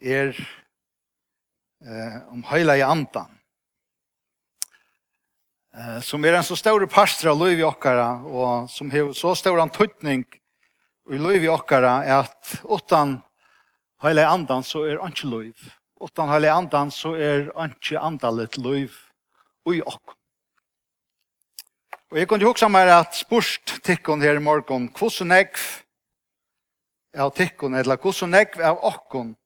er eh, om høyla i andan. Eh, som er en så stor pastor av liv i okkara, og som har så stor antutning i liv i okkara, er at utan høyla i andan så er ikke liv. Utan høyla i andan så er ikke andalet liv i okkara. Og jeg kunne huske meg at spørst tikkun her i morgen, hvordan jeg av tikkun, eller hvordan jeg av okkun,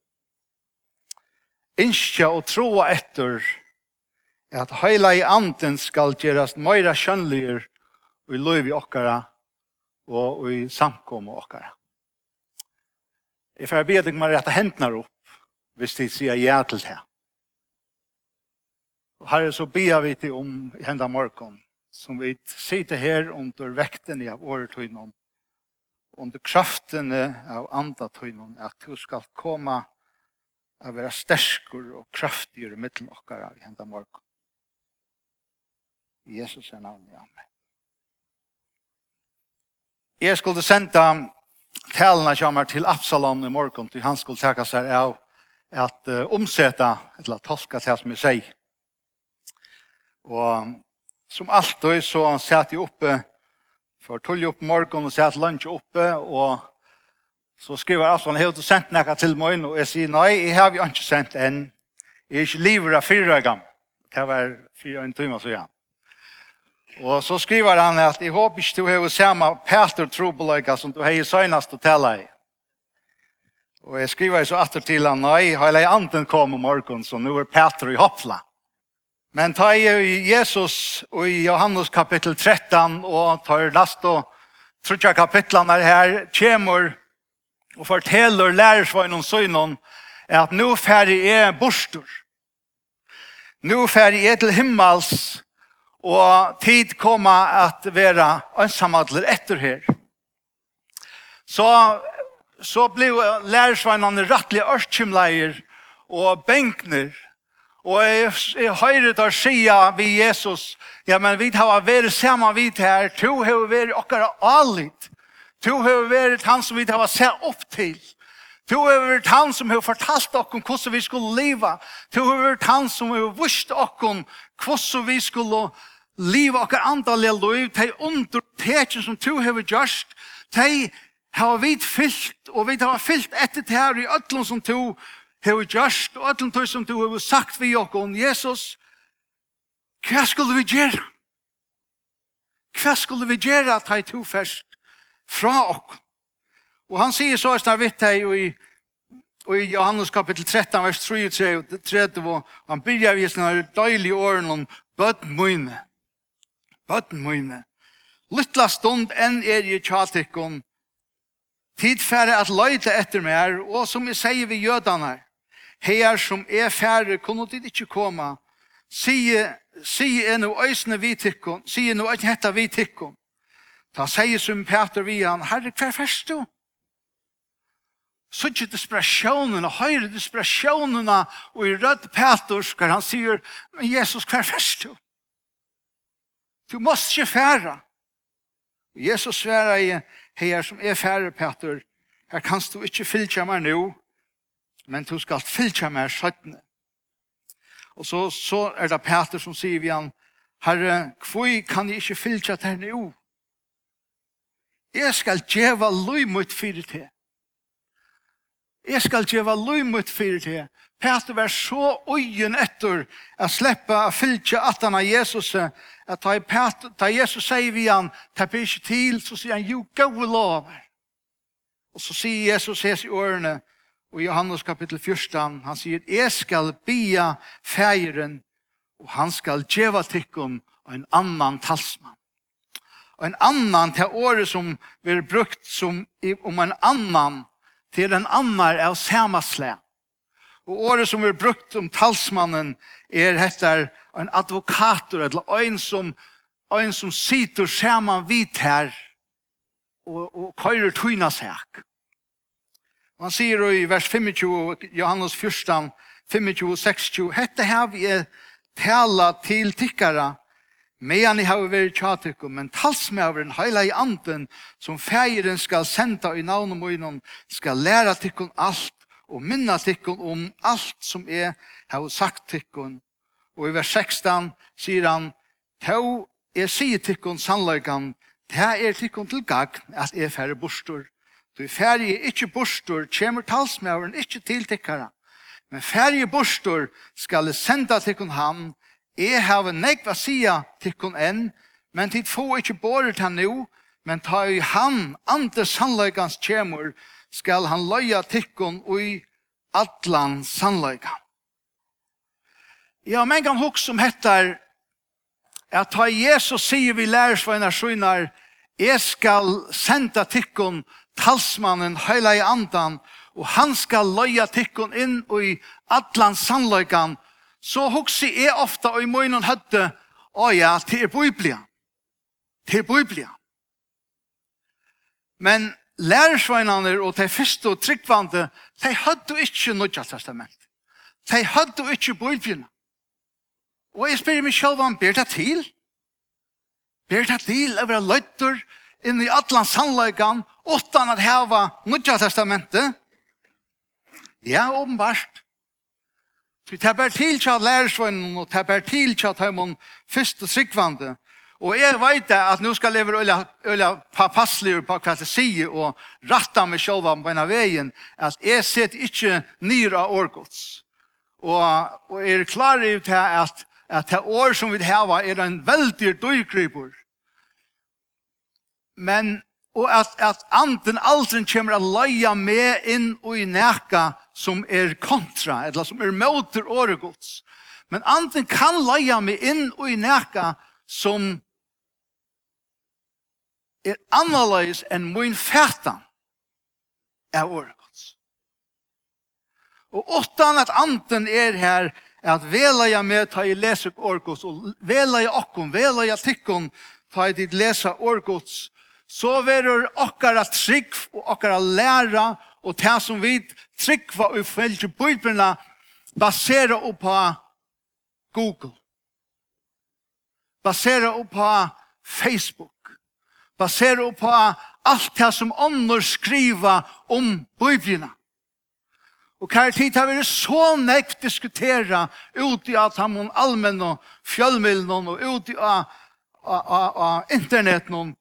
innskja og troa etter at heila i anden skal gjerast meira skjønligur og i løyvi okkara og i samkom okkara. Jeg får be deg med rette hendene opp hvis de sier ja til det. Og herre, så ber vi til om i hendene morgen som vi sitter her under vekten av åretøynen under kraften av andatøynen at du skal komme att være stärskor og kraftigare i dere i hendene morgen. I Jesus är namn, Amen. Jeg skulle sända talarna kommer til Absalom i morgen, til han skulle takke seg av at uh, omsette, eller tolka til som jeg sier. Og som alltid så satt jag uppe for tolv upp morgen og satt lunch oppe, og så skriver han har du sendt noe til meg? Og jeg sier, nei, jeg har jo ikke sendt en, Jeg er ikke livet av fire gammel. Det var fire og en time, så ja. Og så skriver han at, jeg håper ikke du har samme Peter Trobeløyga som du har i søgnast å tale i. Og jeg skriver så atter til han, nei, har jeg anden kom om morgen, så nå er Peter i hoppla. Men ta i Jesus og i Johannes kapittel 13 og tar last og trutja kapitlene her, kjemur og forteller lærersveinen søgnen at nå ferdig er borster. Nå ferdig er til himmels, og tid kommer at være ønsamhandler etter her. Så, så ble lærersveinene rettelig ørtkymleier og benkner, Og jeg, jeg høyre å si vi Jesus, ja, men vi har vært sammen vidt her, to har vært okkara alit, Du har vært han som vi har sett opp til. Du har vært han som har fortalt oss hvordan vi skulle leva. Du har vært han som har vist oss hvordan vi skulle leva og andalige liv. De underteken som du har gjort, de har vi fyllt, og vi har fyllt etter det her i ødlen som du har gjørst, og ødlen til som du har sagt vi oss om Jesus. Hva skulle vi gjøre? Hva skulle vi gjøre at jeg tog først? fra oss. Og han sier så snart vitt her i, i Johannes kapittel 13, vers 33, og han begynner vi sånne døylige årene om bøtten mine. Bøtten mine. Lytla stund enn er i tjaltikken. Tid færre at løyte etter mer, og som jeg sier vi jødene, her som er færre, kunne de ikke komme. Sige, sige er noe øysene vi tikkun, sige er noe øsne hetta vi tikkun. Da sier som Peter vi han, herre, hver fest du? Så ikke desperasjonen, og høyre desperasjonen, og i rødt Peter skal han sier, men Jesus, hver fest du? Du måste ikke fære. Og Jesus sverer i her som er fære, Peter, her kanst du ikke fylkja meg nå, men du skal fylkja meg søttene. Og så, så er det Peter som sier vi han, herre, hvor kan jeg ikke fylkja deg nå? Jeg skal djeva løy mot fyrir til. Jeg skal djeva løy mot fyrir til. Peter var så øyen etter å slippe å fylke atan av Jesus. At da, Peter, da Jesus sier vi han, ta på ikke til, så sier han, jo gå lover. Og så sier Jesus hes i årene, og i Johannes kapittel 14, han sier, jeg skal bia feiren, og han skal djeva tikkum en annan talsmann. Og en annan til året som blir brukt som, om en annan til en annan av samme slag. Og året som blir brukt om talsmannen er heter en advokator, eller en som, en som sitter saman vidt her og, og køyrer tøyna seg. Han sier i vers 25, Johannes 14, 25-26, «Hette hev vi tala til tikkara, Medan ni har vært tjatikum, men talsmæveren, heila i anden, som feiren skal senda i navn og munnen, skal læra tikkun alt, og minna tikkun om alt som er har sagt tikkun. Og i vers 16 sier han, «Tau er sier tikkun sannløygan, det er tikkun til gagn at er færre bostor. Du færre er ikkje bostor, kjemur talsmæveren ikkje til tikkara. Men færre bostor skal senda tikkun ham, Jeg har nekva sia tikkun enn, men tid få ikkje boret han nu, men ta i han, andre sannleikans tjemur, skal han løya tikkun ui atlan sannleika. Ja, men kan hukk som hettar, at ta Jesus sier vi lærersvainar sjunar, jeg skal senda tikkun talsmannen heila i andan, og han skal løya tikkun inn ui atlan sannleikan, så hugsi er ofta og i munnen høtte, å ja, det er Biblia. Det er Biblia. Men lærersveinene og de første og tryggvande, de hadde ikke Nødja testament. De hadde ikke Biblia. Og jeg spyrir meg selv om, ber det til? Ber det til å være løyter inn i atlan sannløygan, åttan at heva Nødja testamentet? Ja, åpenbart. For det er til til lærersvennen, og det er til til dem første sikvande. Og jeg vet at nå skal jeg være øyla passelig på hva jeg sier, og rette meg selv på denne veien, at jeg sitter ikke nyr av årgods. Og, og jeg er klar i det at, at det år som vi har er en veldig døykryper. Men, og at, at anden aldri kommer å leie med inn og i nækka, som er kontra, eller som er møter året gods. Men anden kan leia meg inn og i næka som er annerledes enn min fæta er året gods. Og åttan at anden er her, at vela jeg med ta i lese orgods, og vela jeg okkom, vela jeg tikkom, ta i dit lesa orgods, så verur okkara trygg og okkara læra og det som vi tryggva og følger bøyblina basera opp på Google. Basera opp på Facebook. Basera opp på alt det som ånder skriva om bøyblina. Og kære tid har vi så nekt diskutera ut i at han må allmenn og fjallmiddelen og ut i av internet noen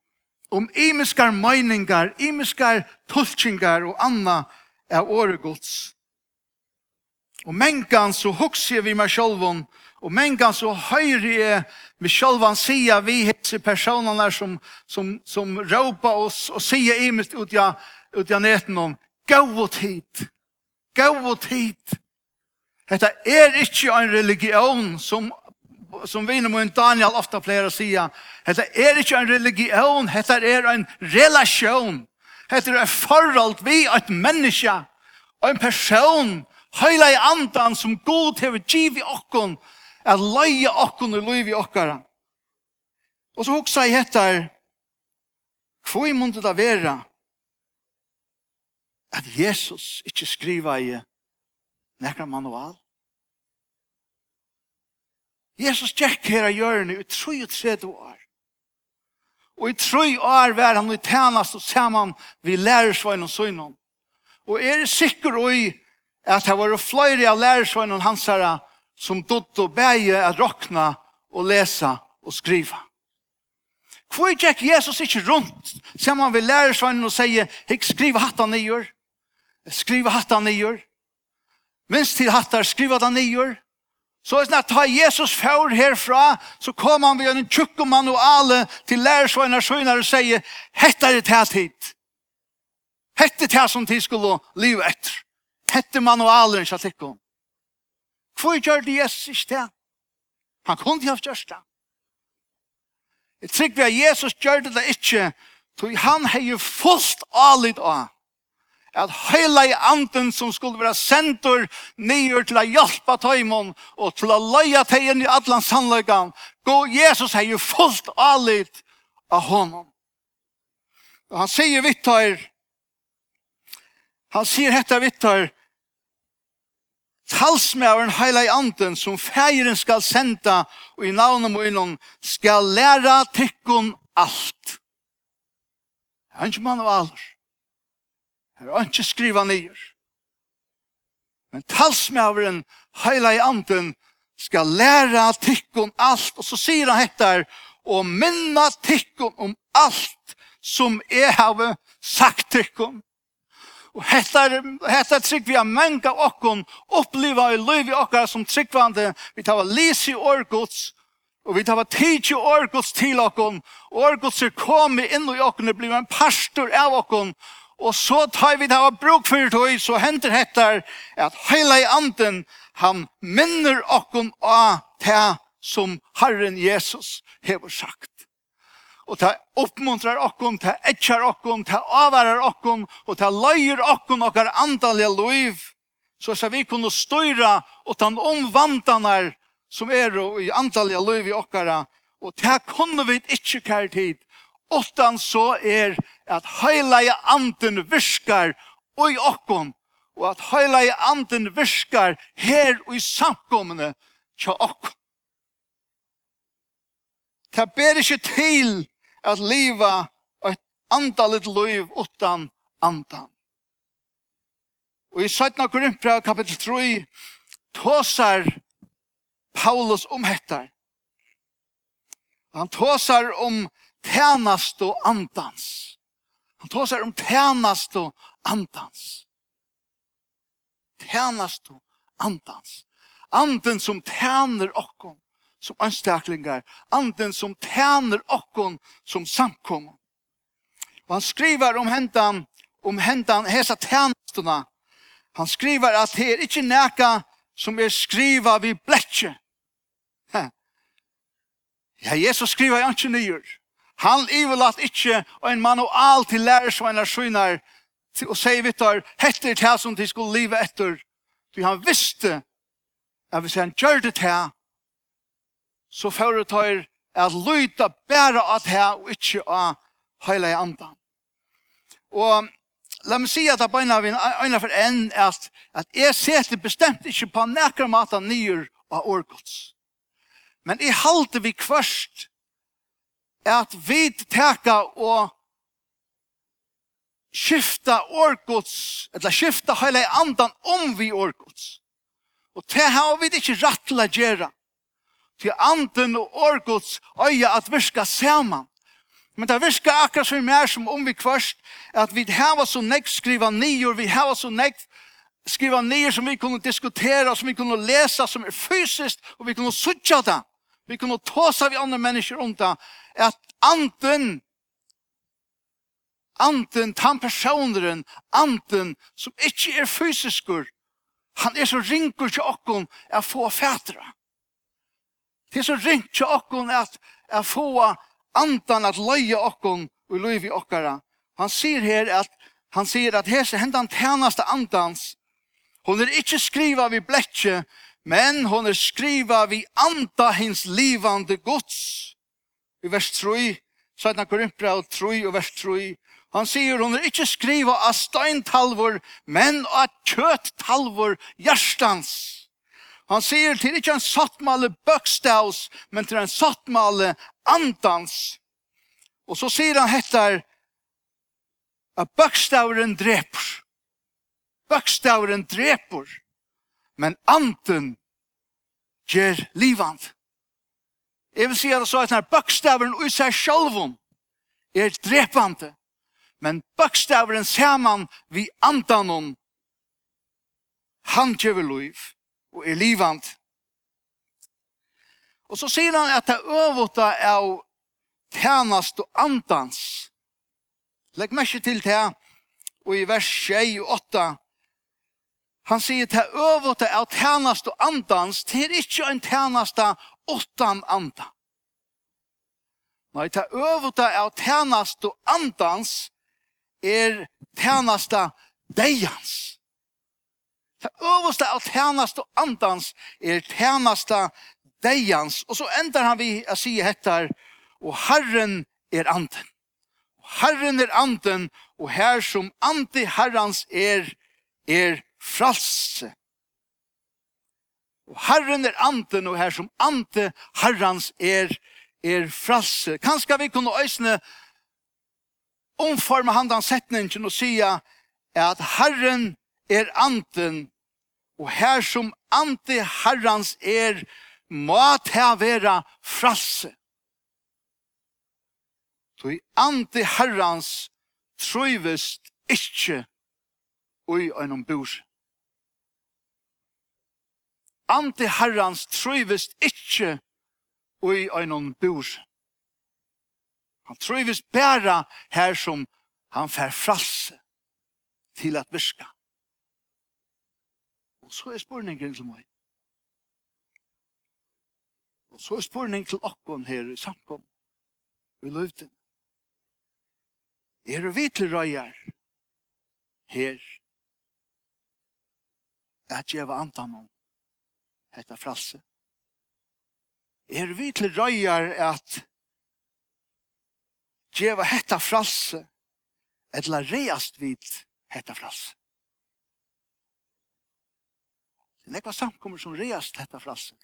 om imiskar meiningar, imiskar tulkingar og anna er åregods. Og mengan så hokser vi med sjolvon, og mengan så høyre jeg vi sjolvan sia vi hese personene som, som, som råpa oss og sia imist ut ja, ut ja neten om, tid. hit, gåvot hit. Hetta er ikkje en religion som som vi min Daniel ofta pleier å si, dette er ikke en religion, dette er en relasjon. Dette er en forhold vi et menneske, og en person, høyla i andan som god hever giv i okkon, at leie okkon og liv i okkara. Og så hoksa jeg etter, hvor i mundet det være at Jesus ikke skriva i nekker manual? Jesus tjekk her av hjørnet i 33 år. Og i 3 år var han i tænast og saman vi lærersvein og søgnon. Og er det sikker i at det var flere av lærersvein og hans herre som dødt og bæge at råkna og lesa og skriva. Hvor gikk Jesus ikke rundt saman vi lærersvein og sier «Hikk, skriva hattan nyer, skriva hattan nyer, minst til hattar, skriva hattan nyer, Så er det at Jesus fjord herfra, så kom han ved en tjukk og manuale til lærersvøyner søgner og sier, hette er det til tid. Hette det som tid skulle live etter. Hette manualen, sier tikkum. Hvor gjør det Jesus ikke det? Han kunne ikke ha gjort det. Jeg trykker at Jesus gjør det ikke, for han har jo fullt alit av at heila i anden som skulle være sentur nyer til å hjelpe tøymon og til å leie inn i atlan sannløygan. Gå Jesus er jo fullt alit av honom. Og han sier vittar, han sier hetta vittar, talsmæveren heila i anden som feiren skal senda og i navnet må innom skal læra tykkun alt. Han er ikke mann av alders. Det var ikke skriva nyer. Men talsmæveren, heila i anden, skal læra tikkun alt, og så sier han hettar, og minna tikkun om alt som jeg har sagt tikkun. Og hettar, hettar trygg vi har menga okkun, oppliva i liv i okkar som tryggvande, vi tar lis i årgods, Og vi tar tid i årgods til okkun, årgods er kommet inn i okkun, det blir en pastor av okkon, Og så tar vi det av bruk for det, så henter hettar at heila i anden, han minner okkon av det som Herren Jesus hever sagt. Og det oppmuntrar okkon, det etjar okkon, det avvarar okkon, og det løyer okkon okkar andalige liv, så skal vi kunne styra og ta omvantanar som er i andalige liv i okkara, og det kunne vi ikke kjær tid, Oftan så er at heilige anden virkar og i okkon, og at heilige anden virkar her og i samkommende tja okkon. Det ber ikke til at liva et andalit liv utan andan. Og i 17. Korinthbrev kapitel 3 tåsar Paulus om hettar. Han tåsar om tænast og andans. Han tar seg om tænast og andans. Tænast og andans. Anden som tæner okkom som anstaklingar. Anden som tæner okkom som samkom. Og han skriver om hentan, om hentan hesa tænastuna. Han skriver at det er ikke nækka som er skriva vi bletje. Ja, Jesus skriver ikke nyer. Han ivelat ikkje og en manual til lærersveinar synar og sier vittar, hette det som de skulle live etter. Vi han visste at hvis han gjør det her, så foretar at lyta bæra at her og ikkje av heila i andan. Og la meg si at det beina vi øyne for enn at, at jeg setter bestemt ikkje på nekra mata nyer av årgods. Men jeg halte vi kvørst at vi teka og skifta årgods, eller skifta heile andan om vi årgods. Og det har vi ikke rett til å gjøre. Til anden og årgods øye at virka saman. Men det virka akkurat som mer som om vi kvørst, at vi hava så nekk skriva nior, vi hava så nekk skriva nior som vi kunne diskutera, som vi kunne lesa, som er fysiskt, og vi kunne sutja det. Vi kunne tåsa vi andre mennesker om det, at anden, anden, tan personeren, anden, som ikke er fysiskur, han er så ringur til okkon at få fætra. Det er så ringt til okkon at, at få andan at leie okkon og løyvi okkara. Han sier her at han sier at hese hendan tænaste andans, hon er ikkje skriva vi bletje, men hon er skriva vi anda hins livande gods i vers 3, Sætna Korinthbrev 3 og vers 3, han sier hun er ikke skriva av steintalvor, men av kjøttalvor hjertans. Han sier til ikke en sattmale bøkstavs, men til en sattmale andans. Og så sier han hettar, at bøkstavren dreper. Bøkstavren dreper, men anden gjør livand. Jeg vil si at det så er denne bøkstaveren ut seg sjølvom er drepande, men bøkstaveren ser man vi andanon, han kjøver liv, og er livant. Og så sier han at det øvåta av tænast og andans. Legg merke til det, og i vers 6 og 8, han sier at det er av tænast og andans, til er ikke en tænasta åttan anda. Nei, ta øvuta av tænast og andans er tænasta deians. Ta øvuta av tænast og andans er tænasta deians. Og så endar han vi å si hettar, og Herren er anden. Og Herren er anden, og her som andi Herrans er, er fralse. Og Herren er anten, og her som ante Herrens er, er frasse. Kanskje vi kunne øsne omforme han den setningen og sija at Herren er anten, og her som ante Herrens er må ta vera frasse. Så i ante Herrens trøyvest ikkje ui einom burs anti herrans trøyvist ikkje ui einon bur. Han trøyvist bæra her som han fær fralse til at virka. Og så er spurningen til meg. Og så er spurningen til okkon her i samkom. Vi løyvde. Er vi til røyar her at jeg var antan om hetta frasse. Er vi til røyar at djeva hetta frasse etla reast vid hetta frasse. Det er nekva samkommer som reast hetta fralse.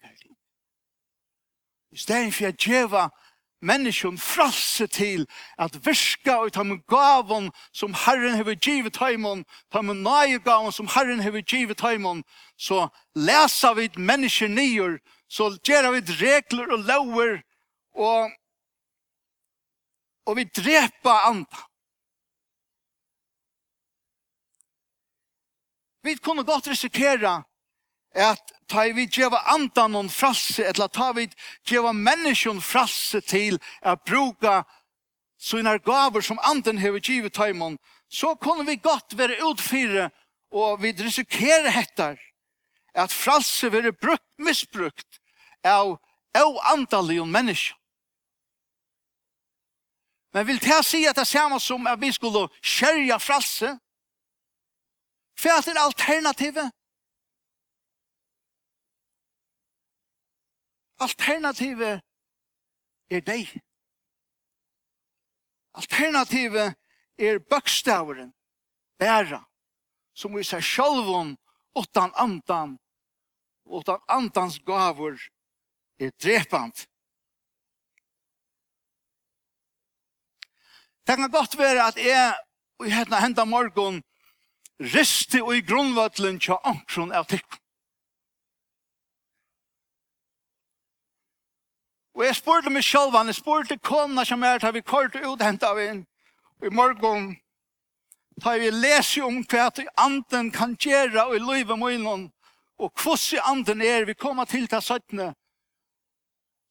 I stedet for at djeva människan fralse till att verska ta med gavon som Herren hever givet heimon, ta med nøye gavon som Herren hever givet hemon, så läser vi människor nyer, så gjerra vi regler och lover och, och vi drepa andre. Vi kunne gott risikera at ta vi djeva andan og frasse, etla ta vi djeva menneskjon frasse til at bruka sånne gaver som anden hever givet taimon, så kunne vi godt være utfyrre, og vi risikerer hettar, at frasse være brukt, misbrukt av av andalig menneskjon. Men vil ta si at det er samme som at vi skulle kjærja frasse? For at det er alternativet. Alternativet er deg. Alternativet er bøkstaveren, bæra, som vi ser sjálvun, åttan andan, åttan andans gavur, er drepant. Det kan godt være at jeg, og jeg hetna henda morgon, risti og i grunnvallen tja ankron av tikk. Og jeg spurte meg selv, jeg spurte kona som er, til vi kort ut hentet av en. Og i morgen, tar vi lese om hva at anden kan gjøre og i livet munnen. Og hvordan anden er, vi kommer til til søttene.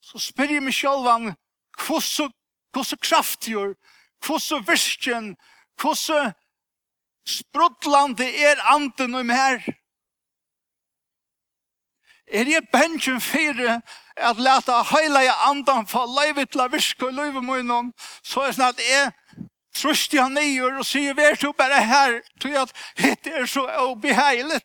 Så spør jeg meg selv, hvordan, hvordan kraftigjør, hvordan virkjen, hvordan sprudlande er anden om her. Er jeg bensjen fire at leta heila i andan for leivet til a virke og leive munnen, så er sånn at jeg trøst jeg nyer og sier vær så bare her, tror at hitt er så obeheilig.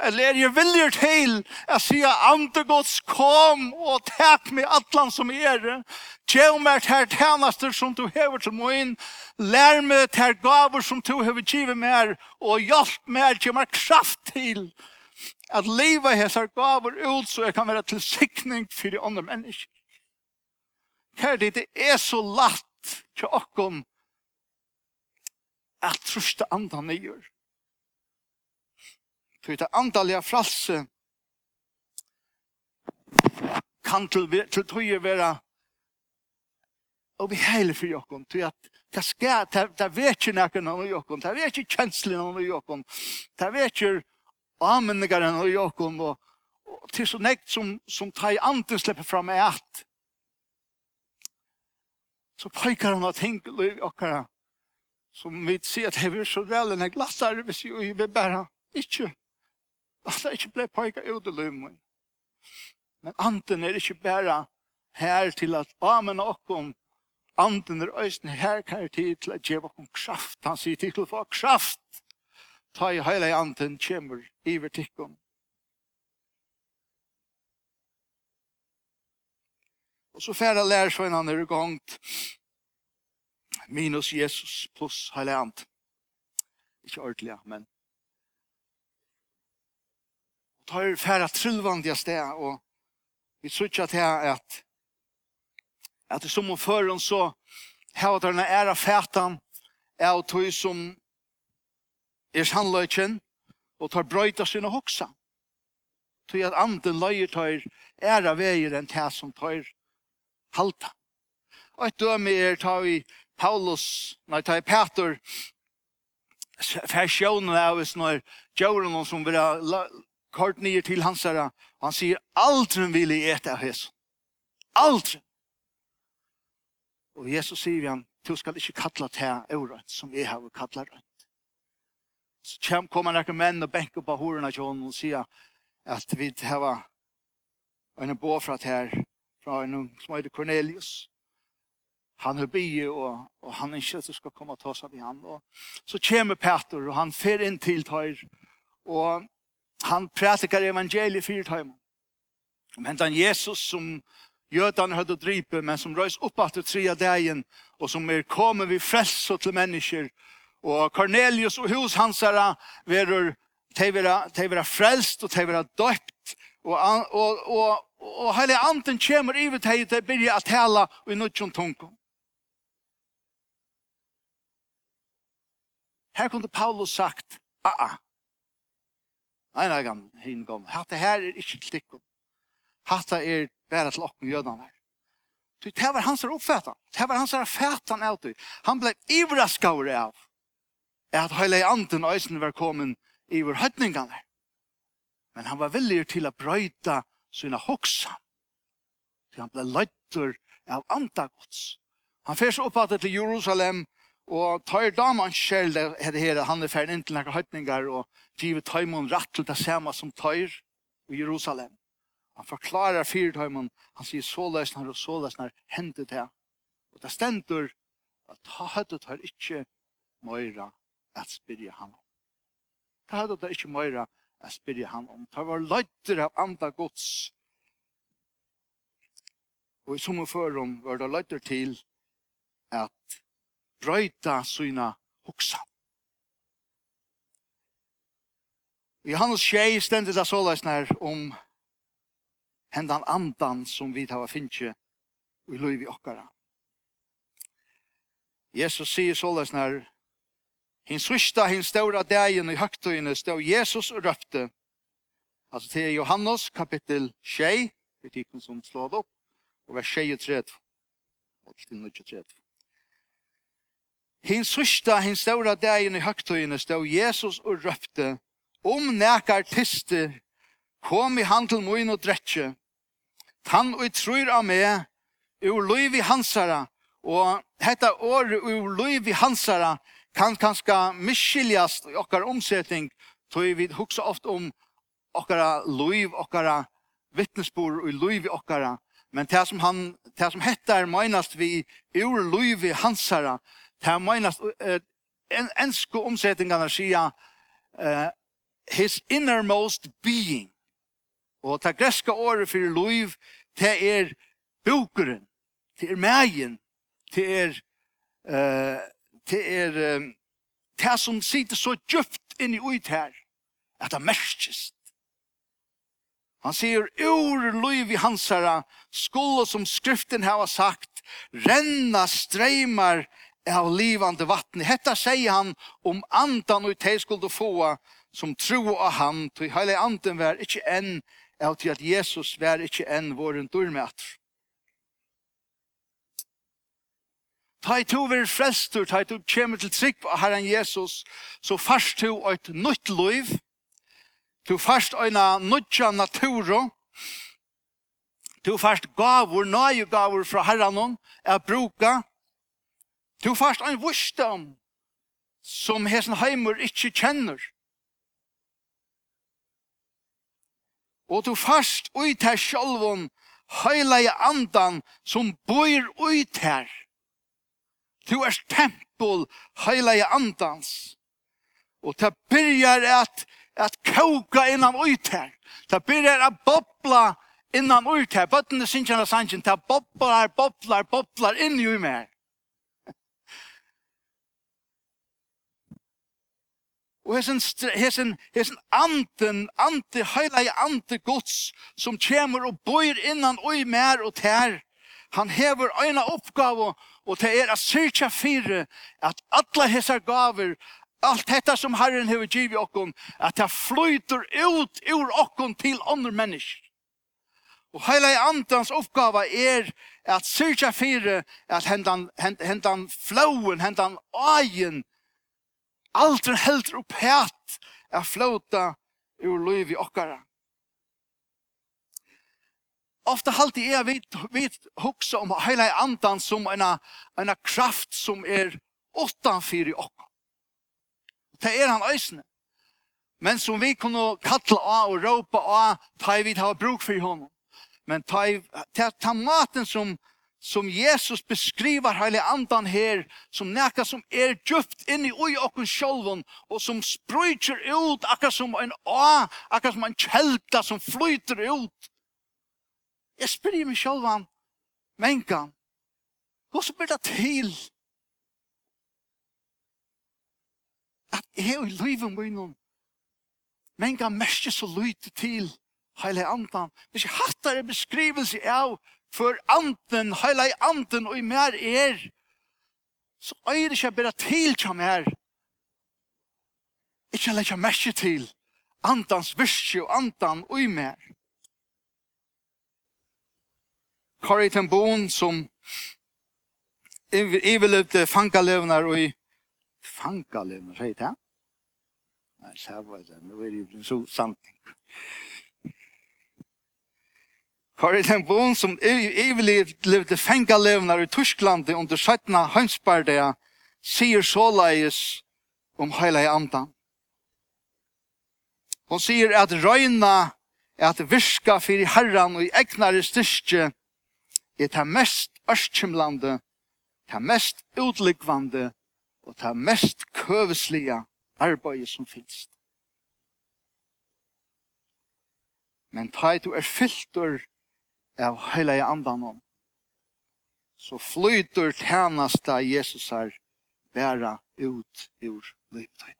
Eller er jeg viljer til at sier andre gods kom og takk med atlan som er, tjev meg til tjenester som du hever til min, lær meg til gaver som du hever givet meg og hjelp meg til meg kraft til, at leva hesar gaver ut så jeg kan være til sikning for de andre mennesker. Her det er så latt til okkom at truste andan nyer. For det andalige fralse kan til, til tøye være og vi heiler for jokken, til at det skal, det vet ikke nækken av jokken, det vet ikke kjenslene av jokken, det vet ikke avminningaren og Jakob og, og til så nekt som, som tar anden slipper fram i at så pekar han at hink liv okkara som vi sier at hever så vel enn jeg lastar hvis vi bare ikke lastar ikke ble pekar ut i løymen men anden er ikke bare her til at amen okkom anden er øysten her kan til at gjeva okkom kraft. Han sier til å få kraft ta i heile i anten kjemur i tikkun. Og så færa lær så han er gongt minus Jesus pluss heile ant. Ikke ordentlig, men og ta i færa trulvandiga sted og vi sutja til at at det som om føren så hava tar den æra fætan er og tog som er sannløyken, og tar brøyta sinne hoksa. Tog at anden løyer tar æra veier enn det som tar halta. Og et døme er tar vi Paulus, nei, tar vi Peter, fersjonen av oss når Joran som vil ha kort nye til hans herre, og han sier aldri vil jeg ete av hesen. Aldri! Og Jesus sier han, du skal ikke kalla til året som jeg har kallat rønt. Så kom, kom en menn og benk på av horene til henne og sier at vi hava en båfrat her fra en som heter Cornelius. Han er bygge, og, og han er ikke at du skal komme og ta seg i han. Og så kommer Peter, og han fer inn til tøyr, og han prætikar evangeliet fyrt hjemme. Men den Jesus som jødene hadde drype, men som røys opp at det tria dagen, og som er kommet vi frelst til mennesker, Og Cornelius og hus hans herra verur tevera tevera frelst og tevera døpt og og og og heile anden kjemur yvir tei til byrja at tala og i nutjon tungo. Her kunde Paulus sagt, a-a. Nei, nei, han hin gom. Hatta her er ikkje til tikkum. Hatta er bæra til okken jødan her. Det var hans oppfætan. Det var hans oppfætan av det. Han blei ivraskaur av at heile anden eisen var kommet i vår høytningene. Men han var villig til å brøyta sina hoksa. Så han ble løytter av andagods. Han fyrst oppattet til Jerusalem, og tar damen selv det her, han er ferdig inn til noen høytninger, og giver tøymon rett til det samme som tøyr i Jerusalem. Han forklarer fire tøymon, han sier så løsner og så løsner hendet det. Og det stender at ta høytet tar ikke møyra at spyrja han om. Det hadde det ikke mer at spyrja han om. Det var løyter av andre gods. Og i sommerføren var det løyter til at brøyta sina hoksa. I Johannes tjej stendet det såleis nær om hendan andan som vi tar finnje i løy vi okkara. Jesus sier såleis nær Hin sista, hin stora dagen i høgtøyene stod Jesus og røpte. Altså til Johannes kapittel 6, det er som slår opp, og vers 6 Og til 23. Hin sista, hin stora dagen i høgtøyene stod Jesus og røpte. Om nekar tiste, kom i handel moin og dretje. Tann og trur av meg, ur loiv i hansara, og hetta året ur loiv i hansara, kan kanskje miskiljast i okkar omsetning, tog vi huksa ofte om okkara loiv, okkara vittnesbord og loiv i okkara. Men det som, han, det som hettar meinast vi ur loiv i hansara, det meinast uh, en, ensko omsetningarna sier uh, his innermost being. Og det greska året for loiv, det er bukeren, det er megen, det er uh, det er det som sitter så djupt inn i ut her, at det merkes. Han sier, ur liv i hans herre, skulle som skriften har sagt, renna streymar av livande vatten. Hetta sier han om andan og hei skulle få, som tro av han, til heile anden var ikkje enn, av til at Jesus var ikkje enn våren durmeatr. Ta i to vir frestur, ta i to kjemur til trygg på Herren Jesus, så fast to eit nytt liv, to fast eina nutja naturo, to fast gavur, nøye gavur fra Herren, er bruka, to fast ein vusdom, som hesen heimur ikkje kjenner. Og to fast ui ter sjolvun, heila i andan som bor ui ter. Du er tempel heilige andans. Og det byrjar at, at koka innan ut her. Det byrjar at bobla innan ut her. Bøttene synkjana sanjen, det boblar, boblar, boblar inn i meg. Og hesen, hesen, hesen anden, ante, heilige ante gods som kommer og bor innan ui mer og ter. Han hever øyna oppgave og Og det er at syrkja fire at alla hessar gaver, allt detta som Herren hever givet okkon, at det flyter ut ur okkon til andre mennesker. Og heila i andans oppgave er at syrkja fire at hendan, hendan flowen, hendan aien, aldri heldur opphatt at flota ur liv i okkara ofta halti det är vi hugsa um om andan som en en kraft som er åttan fyri ok. Det er han ösne. Men som vi kunnu kalla av og ropa av ta vi har bruk för honom. Men ta ta, ta maten som som Jesus beskriver hela andan her som näka som er djupt inne i okkun själven og som sprøytur ut akka som en a akkar som en kälta som flyter ut Jeg spyr meg selv om menkan. Hvordan blir det til? At jeg og livet min kan mest så lyte til heile andan. Hvis jeg hatt er beskrivelse av for anden, heile anden og i mer er, så øyre ikke bare til til mer. Ikke jeg mest til andans virkje og andan og i mer. Corrie ten Boon som iveløpte fankalevnar og i fankalevnar, sier det? Nei, så var det, nå er det jo så samting. Corrie ten Boon som iveløpte fankalevnar i Tyskland under 17. hønsbardea sier såleis om heila i andan. Hon sier at røyna er at virka fyrir herran og i egnare styrstje er det mest ørskimlande, det mest utliggvande og det mest køveslige arbeidet som finnes. Men ta du er fyltur av heilige andan om, så flyter tjenesta Jesus her bæra ut ur livet.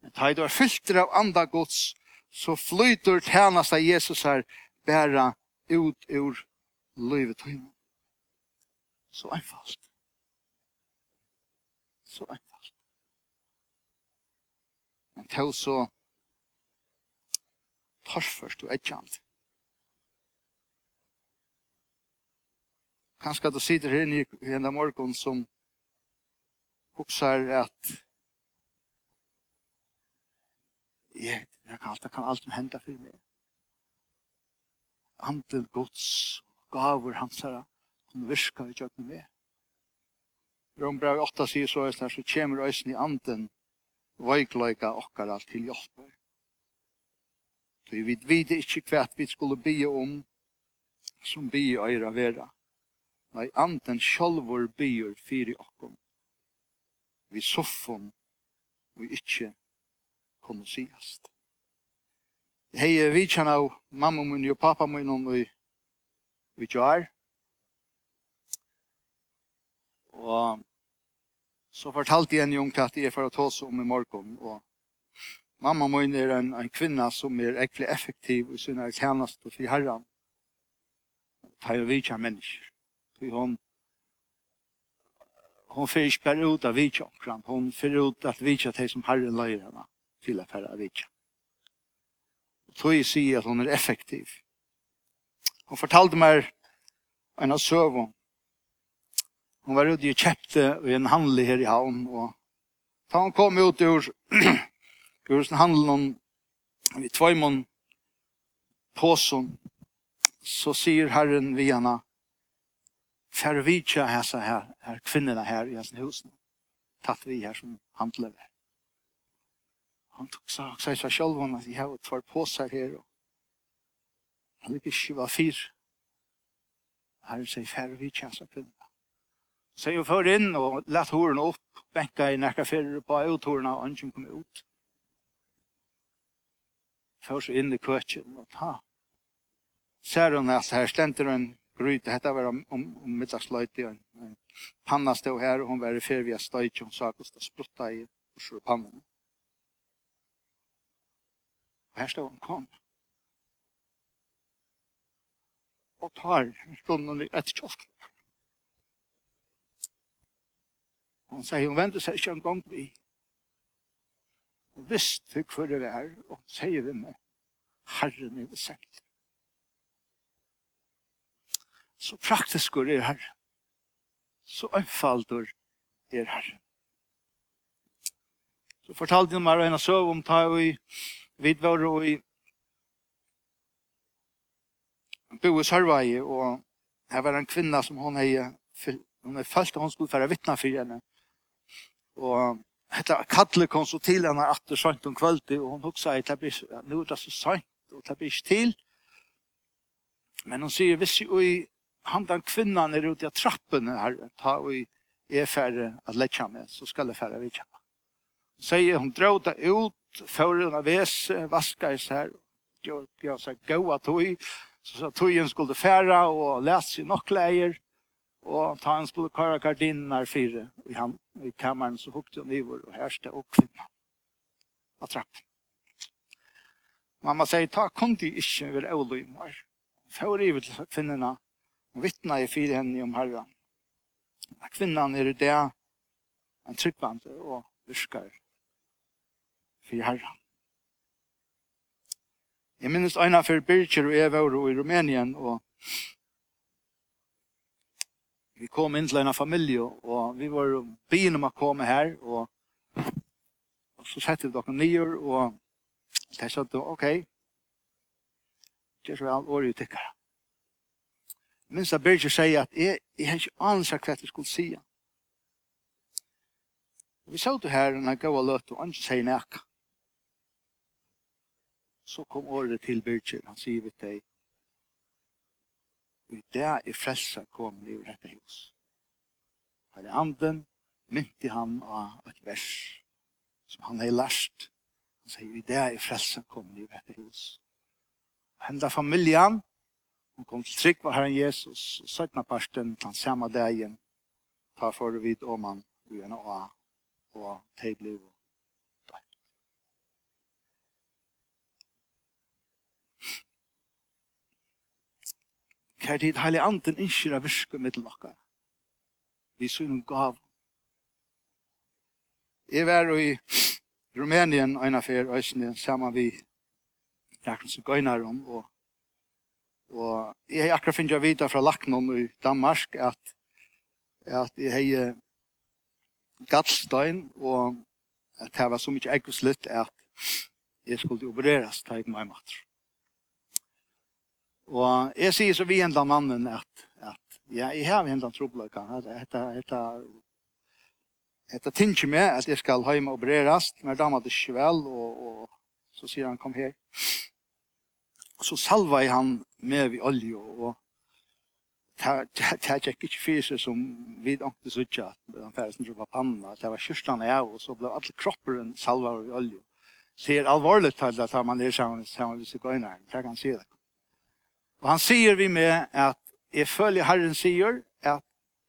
Men ta du er fyltur av andagods, så flyter tjenesta Jesus her bæra ut ur livet til Så einfalt. Så einfalt. Men til så torførst og etkjant. Kanskje du sitter her i henne morgen som hoksar at jeg, jeg kan alt, det kan alt hende for meg. Anden gods gaver hansara som virker i kjøkken med. Rombrev 8 sier så er så kommer øysen i anden veikløyga okkara til hjelper. Så vi vet ikke hva vi skulle be om som bygge øyra vera. Nei, anden sjálfur byr fyri okkom. Vi soffum vi ikkje kunne sigast. Hei, vi kjenner av mamma min og pappa min og vi gjør. Og så fortalte jeg en jung at jeg får ta oss om i morgen. Og mamma min er en, en kvinne som er egentlig effektiv i tjenest og fri herren. Det er jo vi vidtja mennesker. For hun, hun får ikke bare ut av vi omkran. Hun får ut at vidtja til som herren løyer henne til å fære vi Og Så jeg sier at hun er effektiv. Hun fortalte meg en av søvn. Hun var ute i kjepte i en handel her i havn. Og da hun kom ut ur, ur sin handel i tvøymon påsen, så sier Herren vi henne, Fær vi ikke hese her, her kvinnerne her i hans husen. Tatt vi her som handler her. Han tok seg, seg selv om at jeg har tvær på her og Han gikk ikke var fyr. Herren sier færre vi tjeneste kvinna. Så jeg får inn og lett horen opp, benka i nekka fyrir på autoren og ønsken kom ut. Får så inn i køtjen og ta. Ser hun at her stenter en gryte, dette var om, om, om middagsløyte, en panna stod her, og hun var i fyrir via støyke, hun sa hvordan det sprutta i og slå pannen. Og her stod hun kom. og tar stunden etter kjøkken. Han sier, hun venter seg ikke en gang vi. Og visst hva for det er, og han sier det med Herren er det. Så praktisk er Herren. Så anfaldur er Herren. Så fortalte han meg en søv om ta og i vidvare og i bo i Sørvei, og her var en kvinna som hon hei, hon hei følt hon skulle være vittna for henne. Og hetta Kalle kom så til henne at det sønt om kvöldi, og hon hugsa hei, det blir, nu er det så sønt, og det blir ikke til. Men hon sier, hvis i han den kvinnan er ute i trappen her, ta og er færre at letja med, så skal det færre vidtja. Hon sier, hon dråda ut, fører hun av ves, vaskar seg her, gjør seg gåa tog, Så så tojen skulle färra och läsa nok nockläger och ta en skulle köra gardiner fyra i han i kammaren så hukte hon över och härste och kvinna. Att trapp. Mamma säger ta kunde inte över Olymar. Får i till kvinnorna och vittna i fyra henne om herran. Att kvinnan är det en tryggvande och virkar för herran. Jeg minnes øyne for Birger og Eva og i Rumænien, og vi kom inn til en familie, og vi var begynne med å komme her, og, og så sette vi dere nye, og jeg sa, ok, det er så vel, året tikkere. Jeg minnes at Birger sier at jeg, jeg har ikke ansett hva jeg skulle si. Vi sa det her, når jeg gav og løte, og han sier nekka så kom året til Birgir. Han sier vi deg, i det er frelsa kom i dette hus. Her i anden mynti han av et vers som han har lært. Han sier, i dag er frelsa kom i dette hus. Henda familjan, hun kom til trygg var Herren Jesus, og søkna parsten til han samme dagen, ta for vid om han, og gjennom av, og teg blev Kær tid heilig anden innskir av virke mittel nokka. Vi sunn gav. Jeg var i Rumænien og en affær øysene sammen vi Jakobsen som gøyner om, og, og jeg har akkurat finnet videre fra Laknon i Danmark at, at jeg har gallstein og at det var så mye eggoslitt at jeg skulle opereres til meg matter. Og jeg sier så vi enda mannen at, at ja, jeg har enda trobløyka. Etta, etta, etta tinker meg at jeg skal heima og brerast, men damer det ikke vel, og, og så sier han, kom her. Så salva jeg han med vi olje, og det er ikke fysisk som vi ångte suttja, at han færre som droppet panna, det var kyrstan jeg, og så ble alle kropperen salva vi olje. Så det er alvorlig til at man er sammen, sammen med seg øyne, det kan si det. Og han sier vi med at jeg følger Herren sier at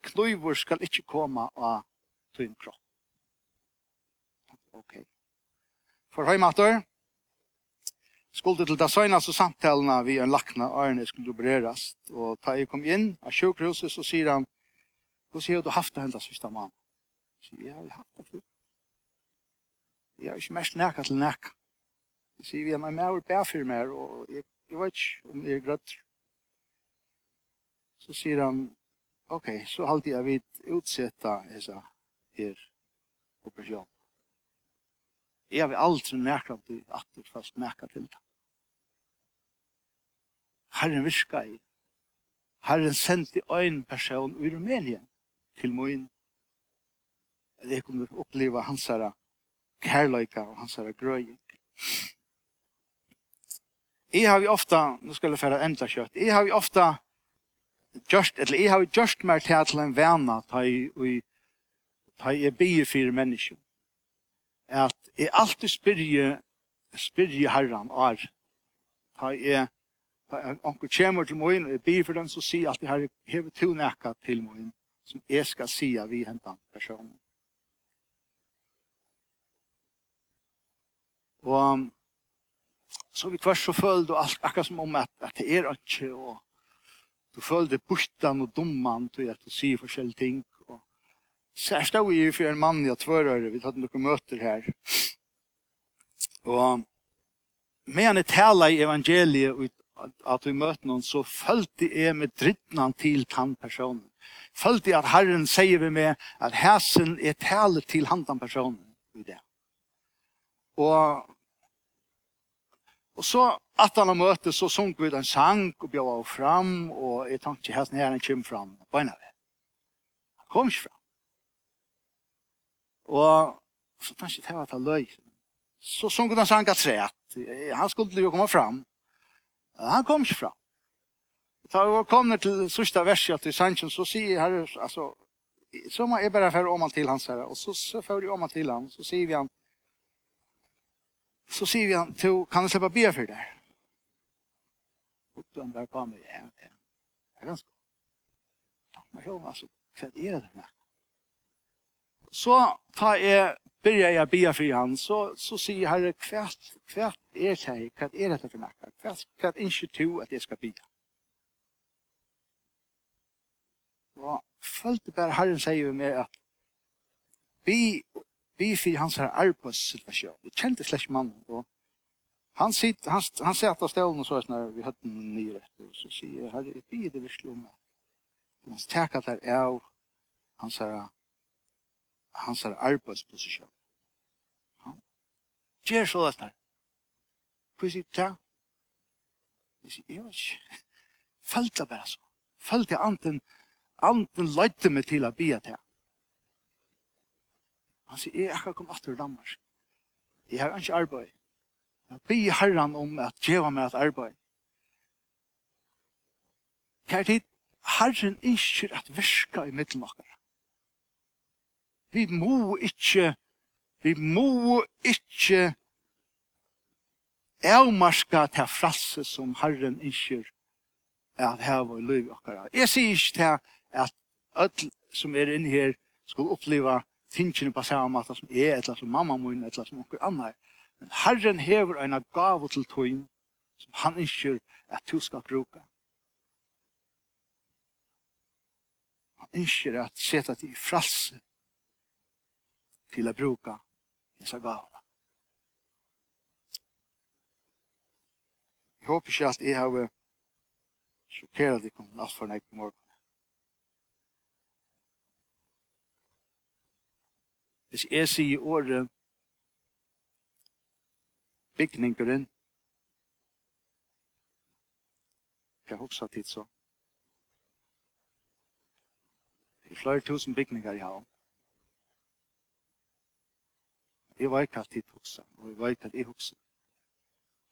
kløyver skal ikke komme av din kropp. Ok. For høy høymater, Skulle til det så samtalene vi en lakna ærene skulle opereres. Og da jeg kom inn av sjukhuset, så sier han, hvordan sier du haft det hendet siste mann? Jeg sier, jeg har haft det før. Jeg har ikke mest nækka til nækka. Jeg sier, vi jeg er med og bæfyr for og jeg jeg vet ikke om jeg er grøtt. Så sier han, ok, så halte jeg vidt utsetta hessa her operasjon. Jeg vil aldri merke at du alltid fast merke til det. Herren virka i. Herren sendte en person i Rumenien til Moin. Jeg kommer oppleva hans herre kærløyka og hans herre grøying. Jeg har jo ofta, nå skal jeg fære enda kjøtt, jeg har jo ofta gjørst, eller jeg har jo gjørst mer til en vana ta i, i, ta i bygge fire mennesker. At jeg alltid spyrje, spyrje herran er, ta i, Onkel kjemur til moin, og jeg bygge for den, så sier alltid herre, hever to nekka til moin, som jeg skal sia vi hentan personen. Og, så vi kvart så følte och allt akkurat som om at, at det er ikke, og du følte bortan og domman til at du sier forskjellige ting. och särskilt av i for en mann i at tvørøyre, vi tatt noen møter her. Og med han tala i evangeliet att at vi møter noen, så følte jeg med drittnan til den personen. Følte jeg at Herren sier vi med at hæsen er tale til han den personen i det. Og Og så at han har møte, så sunk vi den sang og bjør av fram, og jeg tenkte ikke helt ned han kom fram, beina vi. Han kom ikke fram. Og så tenkte jeg til at han løy. Så sunk den sang at træt. Han skulle jo komme fram. Han kom ikke fram. Da vi kommer til sørste verset til sangen, så sier herre, altså, så må jeg bare føre om han til hans herre, og så, så fører jeg om han til han, så sier vi han, Så sier vi han, to, kan du slippe bia for det? Og han bare kom med, ja, ja. Det er ganske. Men jeg altså, hva er det med? Så tar jeg, begynner jeg bia for han, så, så sier herre, hva, hva er det her, hva er det for meg? Hva, hva er ikke to at jeg skal bia? Og følte bare herren sier jo med at vi vi fyrir hans her arbeidssituasjon. Vi kjente slett ikke mannen. Og han sitter han han ser att stelen og så när vi hade den nye rett. Og så säger hade det blir det beslum. Man stärker där av hans her, hans her arbeidsposisjon. Ja. Gjør så där. Precis där. Det är ju fallt bare så. Fallt anten anten løyte meg til å be till. Han sier, jeg akkur kom til Danmark. Jeg har ikke arbeid. Jeg blir herren om at djeva meg at arbeid. Kjær tid, herren ikke at virka i middelen okkar. Vi må ikke, vi må ikke avmarska til frasse som herren ikke at heva i liv okkar. Jeg sier ikke til at öll som er inne her skulle oppleva tingene på samme måte som jeg, eller som mamma min, eller som noen annen. Men Herren hever en gav til tøyen som han ønsker at du skal bruke. Han ønsker at sette deg i fralse til å bruke disse gavene. Jeg håper ikke at jeg har sjokkeret deg om alt for nek morgen. hvis jeg sier året bygningeren, jeg hoksa tid så. Det er flere tusen bygninger i havn. Jeg vet ikke tid hoksa, og jeg vet ikke jeg hoksa.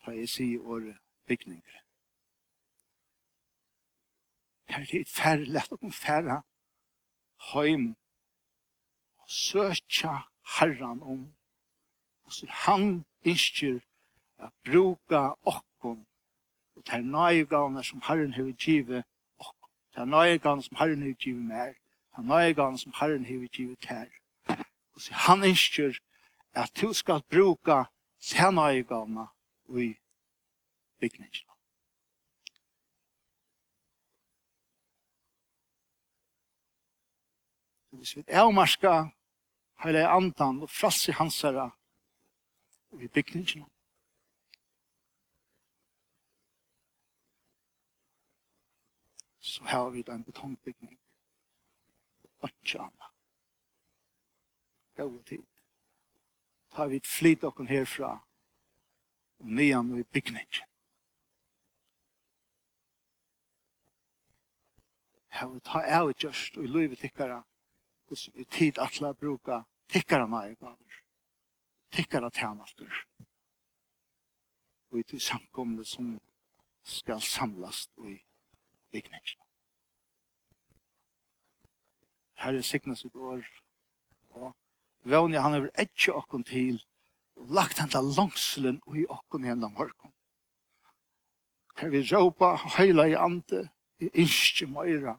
Da jeg sier året bygninger. Her er det færre, lett om færre heim søkja Herran om. Og så han innskjer at bruka okkon og det er nøyegavne som Herren hever givet okkon. Det er nøyegavne som Herren hever givet mer. Det er nøyegavne som Herren hever givet ter. Og så han innskjer at du skal bruka det nøyegavne i bygningen. Hvis vi avmarska heilige andan og fralsi hans herra i bygningen. Så har vi den betongbygning. Ikke annet. Gåa tid. Ta vi et flit okken herfra og nian i bygningen. bygningene. vi ta av just og i løyve tikkara hos vi tid atla bruka Tikkara nægaver. Tikkara tænastur. Og i til samkomne som skal samlas i vikningsna. Herre signa sitt år. Og vevni han over etje okkon til og lagt henta langselen i okkon henda morgon. Her vi råpa heila i ante i inskje meira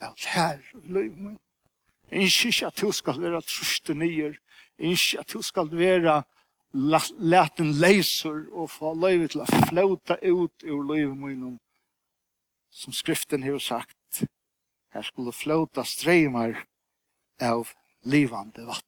av her og løyvmynd Ikke ikke at du skal være truste nyer. Ikke at du skal være leten leiser og få løyve til å flauta ut ur løyve munnen. Som skriften har sagt, her skulle flauta streymar av livande vatten.